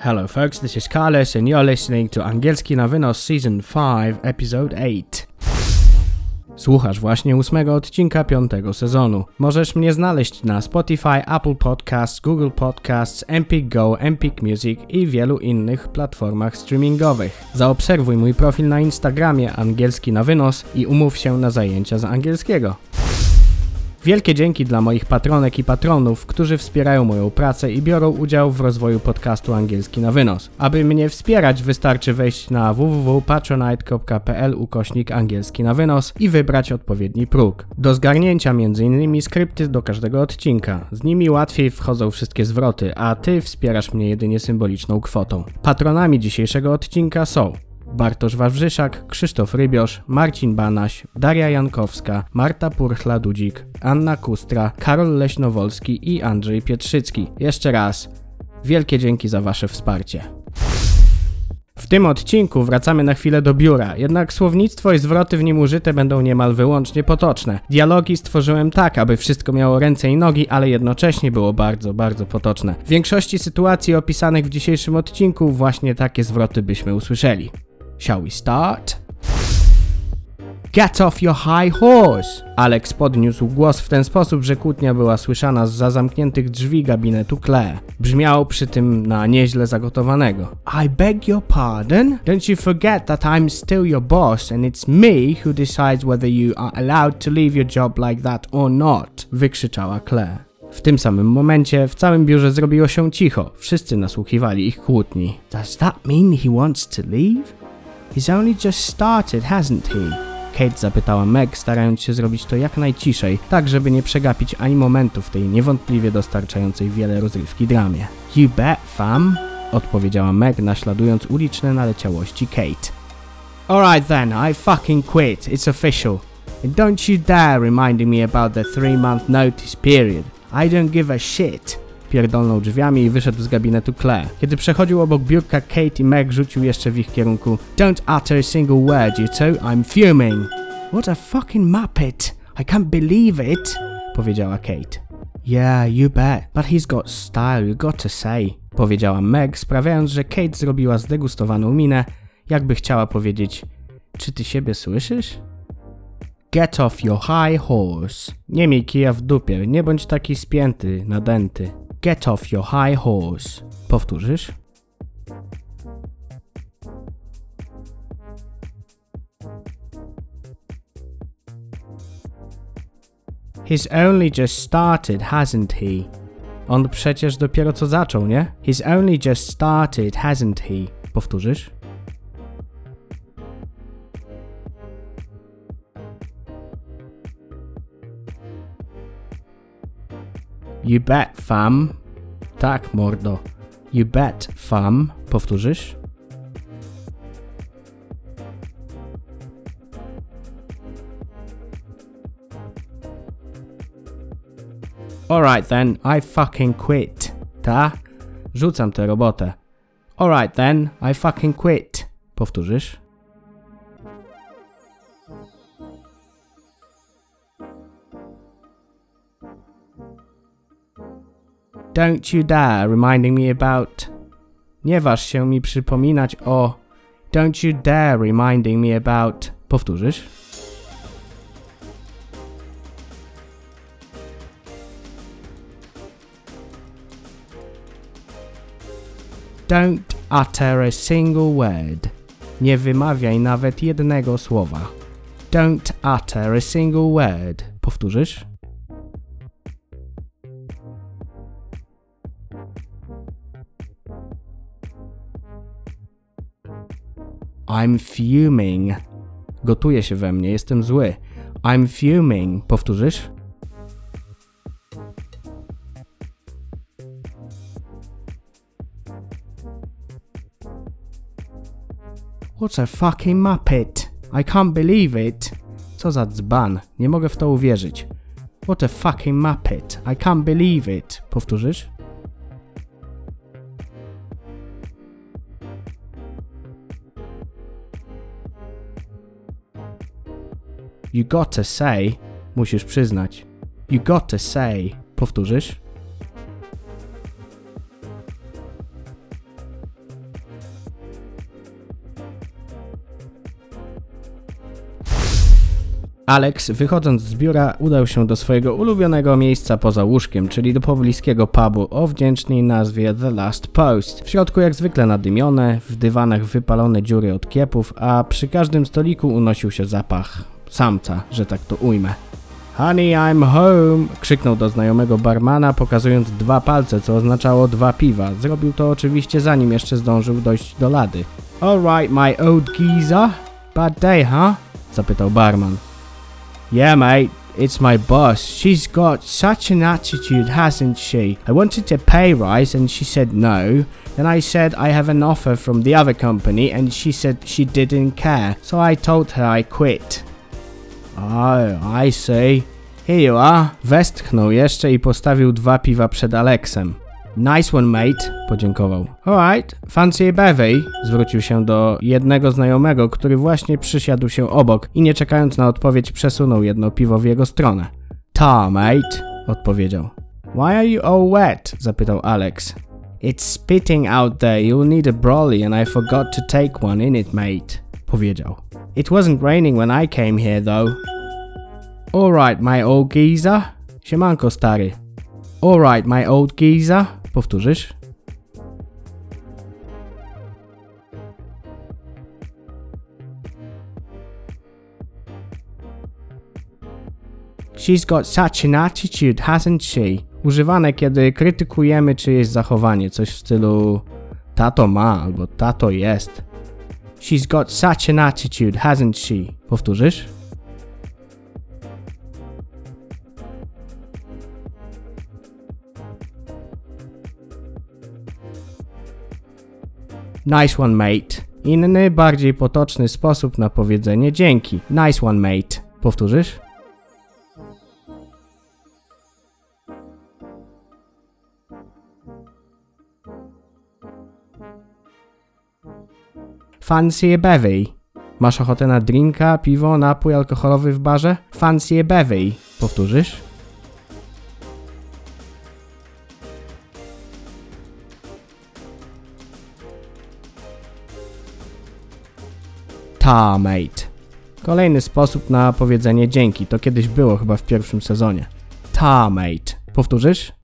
Hello, folks, this is Carlos, and you're listening to Angielski na Wynos Season 5, Episode 8. Słuchasz właśnie ósmego odcinka piątego sezonu. Możesz mnie znaleźć na Spotify, Apple Podcasts, Google Podcasts, Empik Go, Empik Music i wielu innych platformach streamingowych. Zaobserwuj mój profil na Instagramie Angielski na Wynos i umów się na zajęcia z angielskiego. Wielkie dzięki dla moich patronek i patronów, którzy wspierają moją pracę i biorą udział w rozwoju podcastu Angielski na Wynos. Aby mnie wspierać, wystarczy wejść na www.patronite.pl ukośnik angielski na wynos i wybrać odpowiedni próg. Do zgarnięcia m.in. skrypty do każdego odcinka. Z nimi łatwiej wchodzą wszystkie zwroty, a ty wspierasz mnie jedynie symboliczną kwotą. Patronami dzisiejszego odcinka są Bartosz Wawrzyszak, Krzysztof Rybiosz, Marcin Banaś, Daria Jankowska, Marta Purchla-Dudzik, Anna Kustra, Karol Leśnowolski i Andrzej Pietrzycki. Jeszcze raz, wielkie dzięki za Wasze wsparcie. W tym odcinku wracamy na chwilę do biura, jednak słownictwo i zwroty w nim użyte będą niemal wyłącznie potoczne. Dialogi stworzyłem tak, aby wszystko miało ręce i nogi, ale jednocześnie było bardzo, bardzo potoczne. W większości sytuacji opisanych w dzisiejszym odcinku właśnie takie zwroty byśmy usłyszeli. Shall we start? Get off your high horse! Alex podniósł głos w ten sposób, że kłótnia była słyszana z za zamkniętych drzwi gabinetu Claire. Brzmiał przy tym na nieźle zagotowanego. I beg your pardon? Don't you forget that I'm still your boss and it's me who decides whether you are allowed to leave your job like that or not, wykrzyczała Claire. W tym samym momencie w całym biurze zrobiło się cicho. Wszyscy nasłuchiwali ich kłótni. Does that mean he wants to leave? He's only just started, hasn't he? Kate zapytała Meg, starając się zrobić to jak najciszej, tak żeby nie przegapić ani momentu w tej niewątpliwie dostarczającej wiele rozrywki dramie. You bet, fam, odpowiedziała Meg, naśladując uliczne naleciałości Kate. Alright then, I fucking quit, it's official. And don't you dare reminding me about the three month notice period. I don't give a shit. Pierdolnął drzwiami i wyszedł z gabinetu Claire. Kiedy przechodził obok biurka, Kate i Meg rzucił jeszcze w ich kierunku Don't utter a single word, you two, I'm fuming. What a fucking muppet. I can't believe it, powiedziała Kate. Yeah, you bet, but he's got style, you got to say, powiedziała Meg, sprawiając, że Kate zrobiła zdegustowaną minę, jakby chciała powiedzieć Czy ty siebie słyszysz? Get off your high horse. Nie miej kija w dupie, nie bądź taki spięty, nadęty. Get off your high horse. Powtórzysz? He's only just started, hasn't he? On przecież dopiero co zaczął, nie? He's only just started, hasn't he? Powtórzysz? You bet, fam. Tak, mordo. You bet, fam. Powtórzysz? Alright then, I fucking quit. Ta? Rzucam tę robotę. Alright then, I fucking quit. Powtórzysz? Don't you dare reminding me about. Nie waż się mi przypominać o. Don't you dare reminding me about. Powtórzysz? Don't utter a single word. Nie wymawiaj nawet jednego słowa. Don't utter a single word. Powtórzysz? I'm fuming. Gotuje się we mnie, jestem zły. I'm fuming. Powtórzysz? What a fucking muppet. I can't believe it. Co za dzban. Nie mogę w to uwierzyć. What a fucking muppet. I can't believe it. Powtórzysz? You got to say. Musisz przyznać. You got to say. Powtórzysz? Alex, wychodząc z biura, udał się do swojego ulubionego miejsca poza łóżkiem, czyli do pobliskiego pubu o wdzięcznej nazwie The Last Post. W środku jak zwykle nadymione, w dywanach wypalone dziury od kiepów, a przy każdym stoliku unosił się zapach samca, że tak to ujmę. Honey, I'm home! krzyknął do znajomego barmana, pokazując dwa palce, co oznaczało dwa piwa. Zrobił to oczywiście zanim jeszcze zdążył dojść do lady. Alright, my old geezer. Bad day, huh? zapytał barman. Yeah, mate, it's my boss. She's got such an attitude, hasn't she? I wanted to pay rise and she said no. Then I said I have an offer from the other company and she said she didn't care. So I told her I quit. Oh, I see. Here you are. Westchnął jeszcze i postawił dwa piwa przed Alexem. Nice one, mate, podziękował. Alright, fancy a bevy? Zwrócił się do jednego znajomego, który właśnie przysiadł się obok i nie czekając na odpowiedź przesunął jedno piwo w jego stronę. Ta, mate, odpowiedział. Why are you all wet? zapytał Alex. It's spitting out there, you'll need a brolly and I forgot to take one in it, mate, powiedział. It wasn't raining when I came here though. Alright, my old geezer. Siemanko, stary. Alright, my old geezer. Powtórzysz? She's got such an attitude, hasn't she? Używane, kiedy krytykujemy czyjeś zachowanie, coś w stylu tato ma albo tato jest. She's got such an attitude, hasn't she? Powtórzysz? Nice one, mate. Inny, bardziej potoczny sposób na powiedzenie dzięki. Nice one, mate. Powtórzysz? Fancy bevy. Masz ochotę na drinka, piwo, napój alkoholowy w barze? Fancy bevy. Powtórzysz? Ta, mate. Kolejny sposób na powiedzenie dzięki. To kiedyś było chyba w pierwszym sezonie. Ta, mate. Powtórzysz?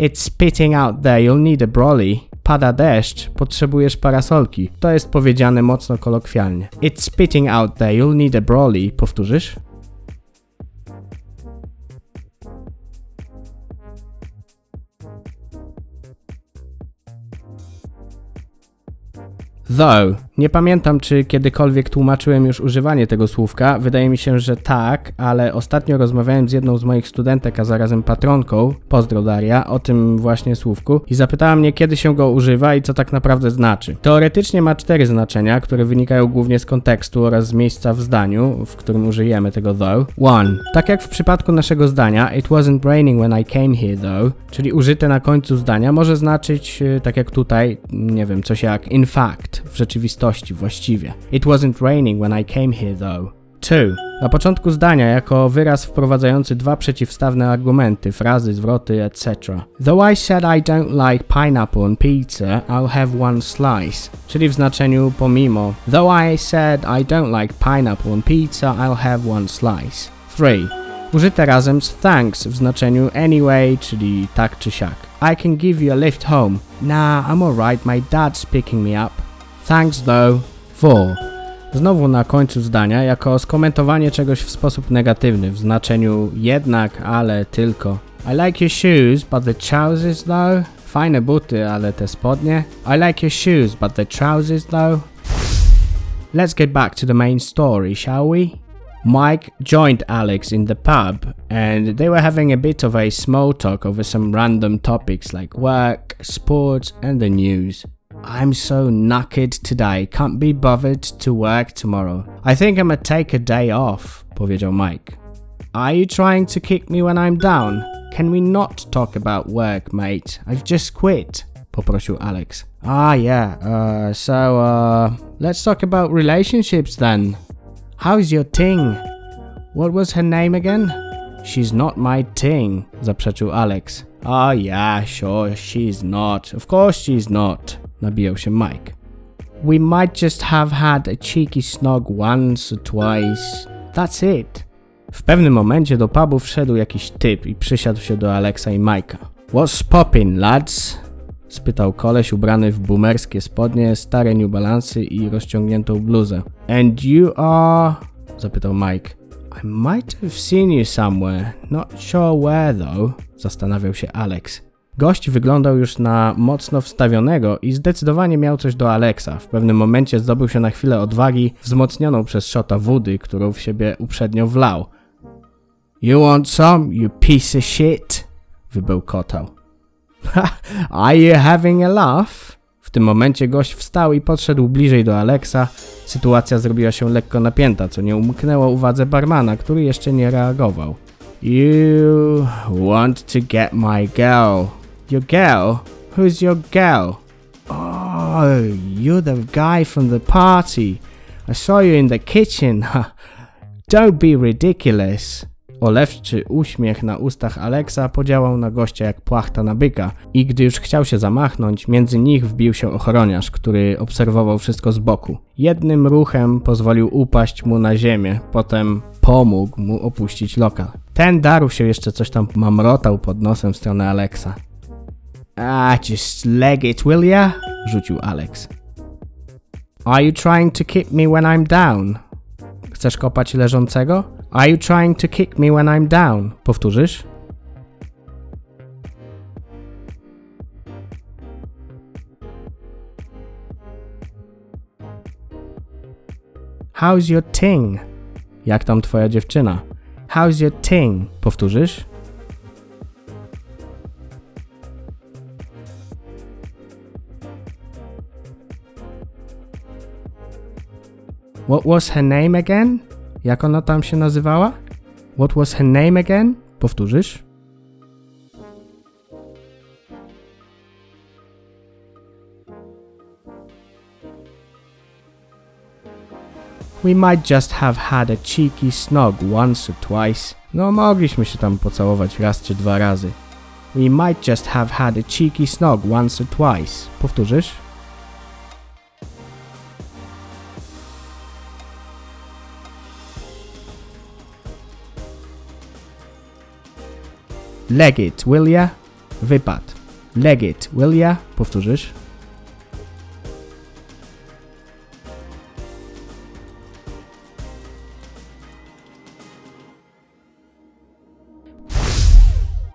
It's spitting out there, you'll need a brolly. Pada deszcz, potrzebujesz parasolki. To jest powiedziane mocno kolokwialnie. It's spitting out there, you'll need a brolly. Powtórzysz? Though. Nie pamiętam, czy kiedykolwiek tłumaczyłem już używanie tego słówka. Wydaje mi się, że tak, ale ostatnio rozmawiałem z jedną z moich studentek, a zarazem patronką, pozdro Daria, o tym właśnie słówku i zapytała mnie, kiedy się go używa i co tak naprawdę znaczy. Teoretycznie ma cztery znaczenia, które wynikają głównie z kontekstu oraz z miejsca w zdaniu, w którym użyjemy tego though. One. Tak jak w przypadku naszego zdania, it wasn't raining when I came here though, czyli użyte na końcu zdania może znaczyć, e, tak jak tutaj, nie wiem, coś jak in fact, w rzeczywistości, właściwie. It wasn't raining when I came here though. 2. Na początku zdania jako wyraz wprowadzający dwa przeciwstawne argumenty, frazy, zwroty, etc. Though I said I don't like pineapple on pizza, I'll have one slice. Czyli w znaczeniu pomimo. Though I said I don't like pineapple on pizza, I'll have one slice. 3. Użyte razem z thanks w znaczeniu anyway, czyli tak czy siak. I can give you a lift home. Nah, I'm alright, my dad's picking me up. Thanks though. 4. Znowu na końcu zdania, jako skomentowanie czegoś w sposób negatywny, w znaczeniu jednak, ale, tylko. I like your shoes, but the trousers though. Fajne buty, ale te spodnie. I like your shoes, but the trousers though. Let's get back to the main story, shall we? Mike joined Alex in the pub and they were having a bit of a small talk over some random topics like work, sports, and the news. I'm so knackered today, can't be bothered to work tomorrow. I think I'm gonna take a day off, powiedział Mike. Are you trying to kick me when I'm down? Can we not talk about work, mate? I've just quit, poprosił Alex. Ah, yeah, uh, so, uh, let's talk about relationships then. How's your ting? What was her name again? She's not my ting, zaprzeczył Alex. Oh yeah, sure, she's not. Of course she's not. Nabijał się Mike. We might just have had a cheeky snog once or twice. That's it. W pewnym momencie do pubu wszedł jakiś typ i przysiadł się do Alexa i Majka. What's poppin', lads? spytał koleś ubrany w boomerskie spodnie, stare New i rozciągniętą bluzę. And you are... zapytał Mike. I might have seen you somewhere, not sure where though, zastanawiał się Alex. Gość wyglądał już na mocno wstawionego i zdecydowanie miał coś do Alexa. W pewnym momencie zdobył się na chwilę odwagi, wzmocnioną przez szota wody, którą w siebie uprzednio wlał. You want some, you piece of shit? Wybełkotał. Are you having a laugh? W tym momencie gość wstał i podszedł bliżej do Alexa. Sytuacja zrobiła się lekko napięta, co nie umknęło uwadze barmana, który jeszcze nie reagował. You want to get my girl. Your girl? Who's your girl? Oh, you're the guy from the party. I saw you in the kitchen. Don't be ridiculous. Olewczy uśmiech na ustach Alexa podziałał na gościa jak płachta na byka i gdy już chciał się zamachnąć, między nich wbił się ochroniarz, który obserwował wszystko z boku. Jednym ruchem pozwolił upaść mu na ziemię, potem pomógł mu opuścić lokal. Ten darł się jeszcze coś tam mamrotał pod nosem w stronę Alexa. Ah, just leg it, will ya? rzucił Alex. Are you trying to kick me when I'm down? Chcesz kopać leżącego? Are you trying to kick me when I'm down? Powtórzysz? How's your ting? Jak tam twoja dziewczyna? How's your ting? Powtórzysz? What was her name again? Jak ona tam się nazywała? What was her name again? Powtórzysz? We might just have had a cheeky snog once or twice. No, mogliśmy się tam pocałować raz czy dwa razy. We might just have had a cheeky snog once or twice. Powtórzysz? Leg it, will ya? Wypad. Leg it, will ya? Powtórzysz?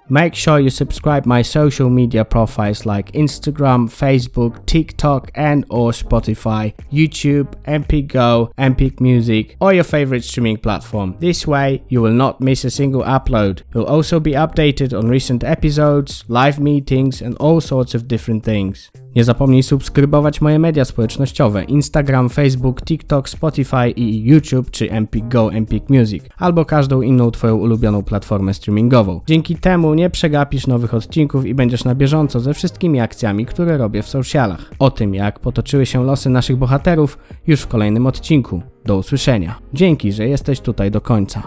Make sure you subscribe my social media profiles like Instagram, Facebook, TikTok and or Spotify, YouTube, MP Go, MP Music or your favorite streaming platform. This way you will not miss a single upload. You'll also be updated on recent episodes, live meetings and all sorts of different things. Nie zapomnij subskrybować moje media społecznościowe Instagram, Facebook, TikTok, Spotify i YouTube czy Empik Go, Empik Music albo każdą inną Twoją ulubioną platformę streamingową. Dzięki temu nie przegapisz nowych odcinków i będziesz na bieżąco ze wszystkimi akcjami, które robię w socialach. O tym, jak potoczyły się losy naszych bohaterów już w kolejnym odcinku. Do usłyszenia. Dzięki, że jesteś tutaj do końca.